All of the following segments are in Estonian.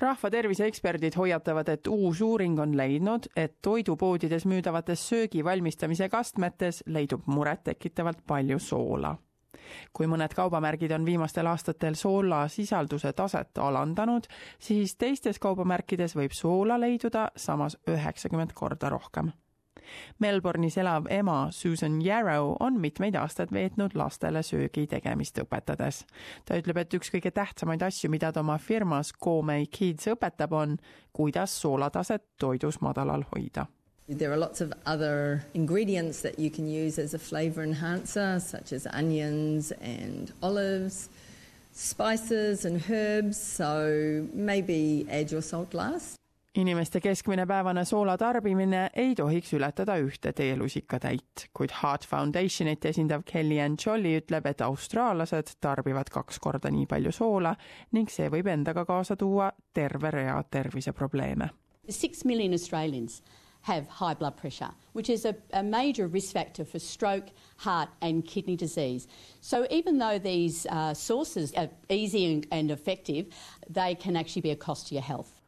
rahvatervise eksperdid hoiatavad, et uus uuring on leidnud, et toidupoodides müüdavates söögi valmistamise kastmetes leidub murettekitavalt palju soola. kui mõned kaubamärgid on viimastel aastatel soolasisalduse taset alandanud, siis teistes kaubamärkides võib soola leiduda samas üheksakümmend korda rohkem Melbourne'is elav ema Susan Yarrow on mitmeid aastaid veetnud lastele söögi tegemist õpetades. ta ütleb, et üks kõige tähtsamaid asju, mida ta oma firmas Gourmet Kids õpetab, on, kuidas soolataset toidus madalal hoida There are lots of other ingredients that you can use as a flavour enhancer, such as onions and olives, spices and herbs, so maybe add your salt last. Inimeste keskmine päevane soola tarbimine ei tohiks ületada ühte teelusikatäit, kuid Heart Foundationit esindav Kellyanne Jolly ütleb, et austraallased tarbivad kaks korda nii palju soola ning see võib endaga kaasa tuua terve rea terviseprobleeme. Six million Australians have high blood pressure, which is a, a, major risk factor for stroke, heart, and kidney disease. So, even though these uh, sources are easy and, and effective, they can actually be a cost to your health.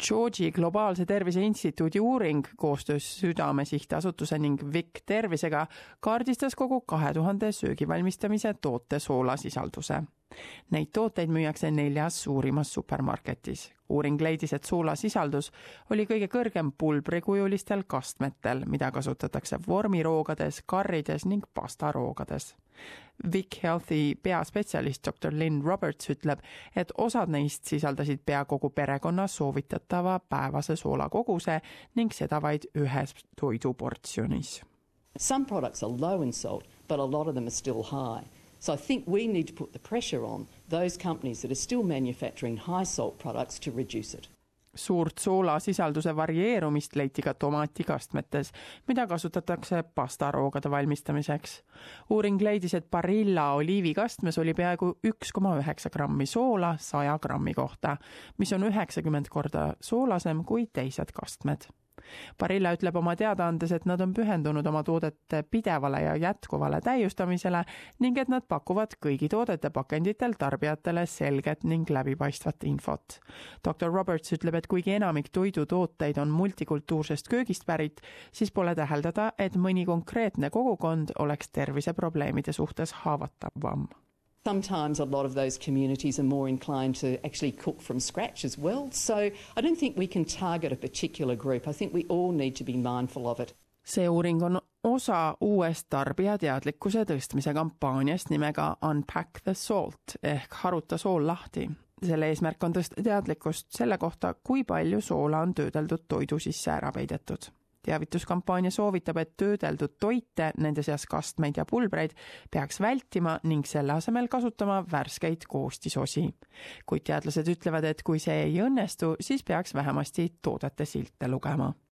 Georgi Globaalse Tervise Instituudi uuring koostöös Südame Sihtasutuse ning Vic Tervisega kaardistas kogu kahe tuhande söögi valmistamise toote soolasisalduse. Neid tooteid müüakse neljas suurimas supermarketis. uuring leidis, et soolasisaldus oli kõige kõrgem pulbrikujulistel kastmetel, mida kasutatakse vormiroogades, karrides ning pastaroogades Vic Healthi peaspetsialist doktor Lynn Roberts ütleb, et osad neist sisaldasid pea kogu perekonna soovitatava päevase soolakoguse ning seda vaid ühes toiduportsjonis. Some products are low in salt, but a lot of them are still high. So I think we need to put the pressure on those companies that are still manufacturing high salt products to reduce it suurt soolasisalduse varieerumist leiti ka tomatikastmetes, mida kasutatakse pastaroogade valmistamiseks. uuring leidis, et Barilla oliivikastmes oli peaaegu üks koma üheksa grammi soola saja grammi kohta, mis on üheksakümmend korda soolasem kui teised kastmed Barilla ütleb oma teadaandes, et nad on pühendunud oma toodete pidevale ja jätkuvale täiustamisele ning et nad pakuvad kõigi toodete pakenditel tarbijatele selget ning läbipaistvat infot. doktor Roberts ütleb, et kuigi enamik toidutooteid on multikultuursest köögist pärit, siis pole täheldada, et mõni konkreetne kogukond oleks terviseprobleemide suhtes haavatavam Sometimes a lot of those communities are more inclined to actually cook from scratch as well. So I don't think we can target a particular group. I think we all need to be mindful of it. see uuring on osa uuest tarbijateadlikkuse tõstmise kampaaniast nimega Unpack the Salt ehk haruta sool lahti. selle eesmärk on tõsta teadlikkust selle kohta, kui palju soola on töödeldud toidu sisse ära peidetud teavituskampaania soovitab, et töödeldud toite, nende seas kastmeid ja pulbreid, peaks vältima ning selle asemel kasutama värskeid koostisosi. kuid teadlased ütlevad, et kui see ei õnnestu, siis peaks vähemasti toodete silte lugema